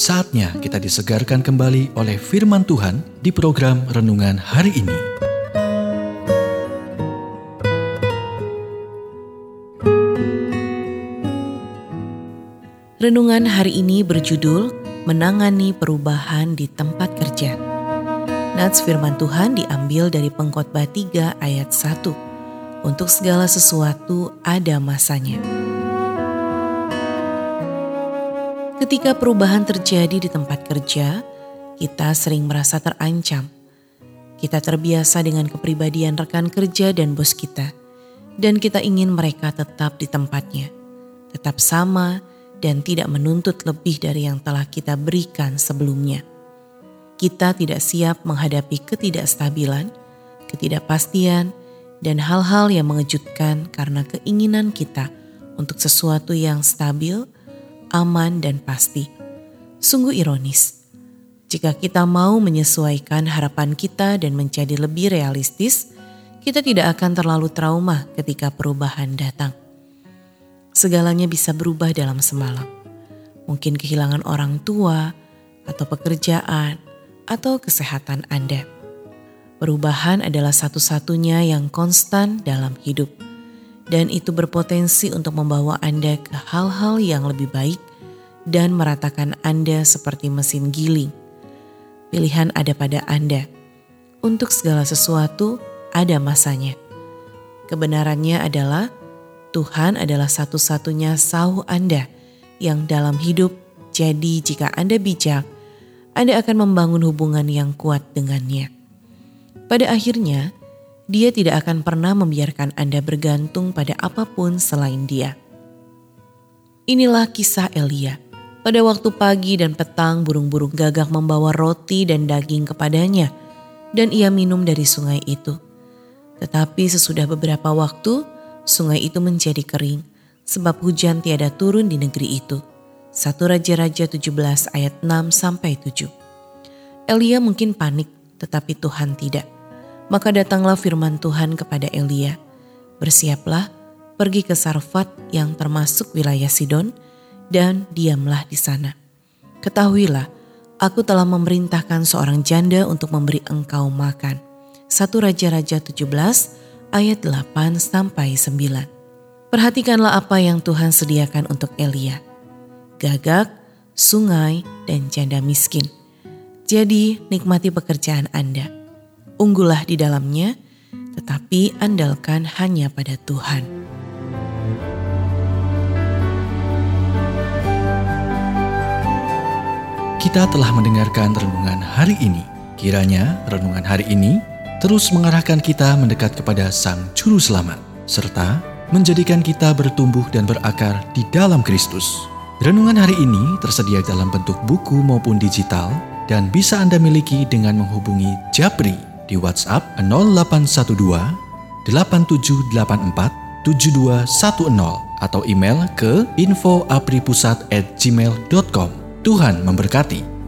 Saatnya kita disegarkan kembali oleh firman Tuhan di program renungan hari ini. Renungan hari ini berjudul Menangani Perubahan di Tempat Kerja. Nats firman Tuhan diambil dari Pengkhotbah 3 ayat 1. Untuk segala sesuatu ada masanya. Ketika perubahan terjadi di tempat kerja, kita sering merasa terancam. Kita terbiasa dengan kepribadian rekan kerja dan bos kita, dan kita ingin mereka tetap di tempatnya, tetap sama, dan tidak menuntut lebih dari yang telah kita berikan sebelumnya. Kita tidak siap menghadapi ketidakstabilan, ketidakpastian, dan hal-hal yang mengejutkan karena keinginan kita untuk sesuatu yang stabil, aman, dan pasti. Sungguh ironis, jika kita mau menyesuaikan harapan kita dan menjadi lebih realistis, kita tidak akan terlalu trauma ketika perubahan datang segalanya bisa berubah dalam semalam. Mungkin kehilangan orang tua, atau pekerjaan, atau kesehatan Anda. Perubahan adalah satu-satunya yang konstan dalam hidup, dan itu berpotensi untuk membawa Anda ke hal-hal yang lebih baik dan meratakan Anda seperti mesin giling. Pilihan ada pada Anda. Untuk segala sesuatu ada masanya. Kebenarannya adalah Tuhan adalah satu-satunya sauh Anda yang dalam hidup. Jadi jika Anda bijak, Anda akan membangun hubungan yang kuat dengannya. Pada akhirnya, dia tidak akan pernah membiarkan Anda bergantung pada apa pun selain dia. Inilah kisah Elia. Pada waktu pagi dan petang burung-burung gagak membawa roti dan daging kepadanya dan ia minum dari sungai itu. Tetapi sesudah beberapa waktu, sungai itu menjadi kering sebab hujan tiada turun di negeri itu. 1 Raja-Raja 17 ayat 6 sampai 7. Elia mungkin panik, tetapi Tuhan tidak. Maka datanglah firman Tuhan kepada Elia, "Bersiaplah, pergi ke Sarfat yang termasuk wilayah Sidon dan diamlah di sana. Ketahuilah, aku telah memerintahkan seorang janda untuk memberi engkau makan." 1 Raja-Raja 17 ayat 8 sampai 9. Perhatikanlah apa yang Tuhan sediakan untuk Elia. Gagak, sungai, dan janda miskin. Jadi nikmati pekerjaan Anda. Unggullah di dalamnya, tetapi andalkan hanya pada Tuhan. Kita telah mendengarkan renungan hari ini. Kiranya renungan hari ini terus mengarahkan kita mendekat kepada Sang Juru Selamat, serta menjadikan kita bertumbuh dan berakar di dalam Kristus. Renungan hari ini tersedia dalam bentuk buku maupun digital dan bisa Anda miliki dengan menghubungi Japri di WhatsApp 0812 8784 7210 atau email ke infoapripusat@gmail.com. Tuhan memberkati.